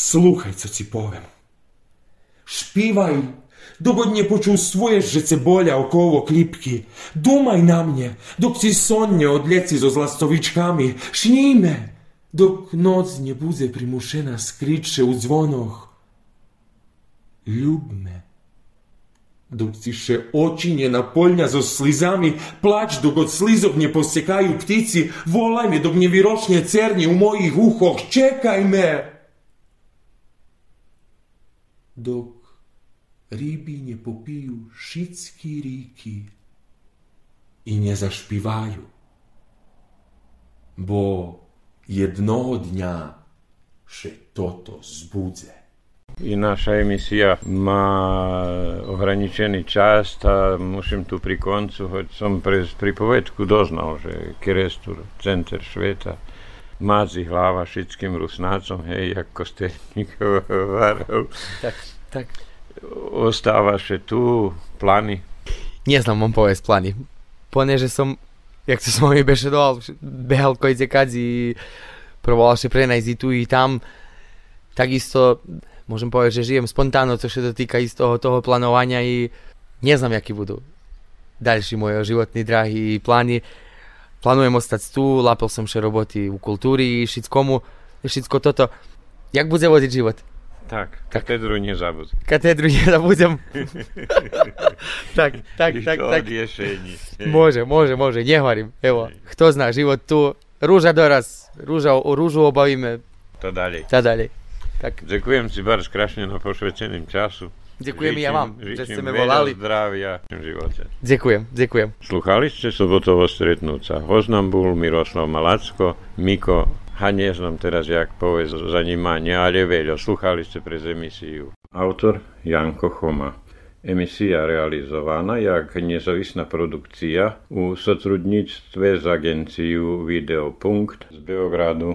[SPEAKER 7] Слухай цоціповим. Шпівай, dogodnie počustvuješ, že se bolja oko ovo klipki. Dumaj na mnje, dok si sonje odleci zo zlastovičkami. Šni me, dok noc nje buze primušena skriče u zvonoh. Ljub me. Дурціше очі не наполня зо слізами, плач док от слізов не посікаю птиці, волай ме док невірошнє церні у моїх ухох, чекай ме. Док ribi ne popiju šitski riki i ne zašpivaju. Bo jedno dnja še toto zbudze.
[SPEAKER 1] I naša emisija má ohraničený čas a musím tu pri koncu, hoď som pre pripovedku doznal, že Kerestur, center sveta, mádzi hlava všetkým rusnácom, hej, ako ste hovoril.
[SPEAKER 2] Tak, tak.
[SPEAKER 1] Ostávaše tu plány.
[SPEAKER 2] Nie znam vám povedať plány. Poneže som, jak to som mi bešedoval, behal kojde kadzi, proboval še prenajsť tu i tam, takisto môžem povedať, že žijem spontánno, co sa dotýka i z toho, plánovania i neznám, aký budú ďalší moje životní drahy i plány. Plánujem ostať tu, lápil som še roboty u kultúry, všetkomu, všetko toto. Jak bude vodiť život?
[SPEAKER 1] Tak, katedru nezabud.
[SPEAKER 2] Katedru nezabudem. tak, tak,
[SPEAKER 1] I
[SPEAKER 2] tak,
[SPEAKER 1] to
[SPEAKER 2] tak.
[SPEAKER 1] riešení.
[SPEAKER 2] Môže, môže, môže, nehovorím. Evo, kto zná život tu, rúža doraz, rúža, o rúžu obavíme,
[SPEAKER 1] To ďalej.
[SPEAKER 2] tá ďalej. Tak,
[SPEAKER 1] Ďakujem si bardzo krásne na pošveceným času.
[SPEAKER 2] ďakujem i ja vám, že
[SPEAKER 1] žičím
[SPEAKER 2] ste me volali.
[SPEAKER 1] zdravia v živote.
[SPEAKER 2] Ďakujem, ďakujem.
[SPEAKER 1] Sluchali ste sobotovo stretnúca. Hoznam bol Miroslav Malacko, Miko, a nie znam teraz, jak povie zanimanie, ale veľa. Sluchali ste pre emisiu. Autor Janko Choma. Emisja realizowana jak niezawisna produkcja u sotrudnictwie z agencją Videopunkt z Beogradu.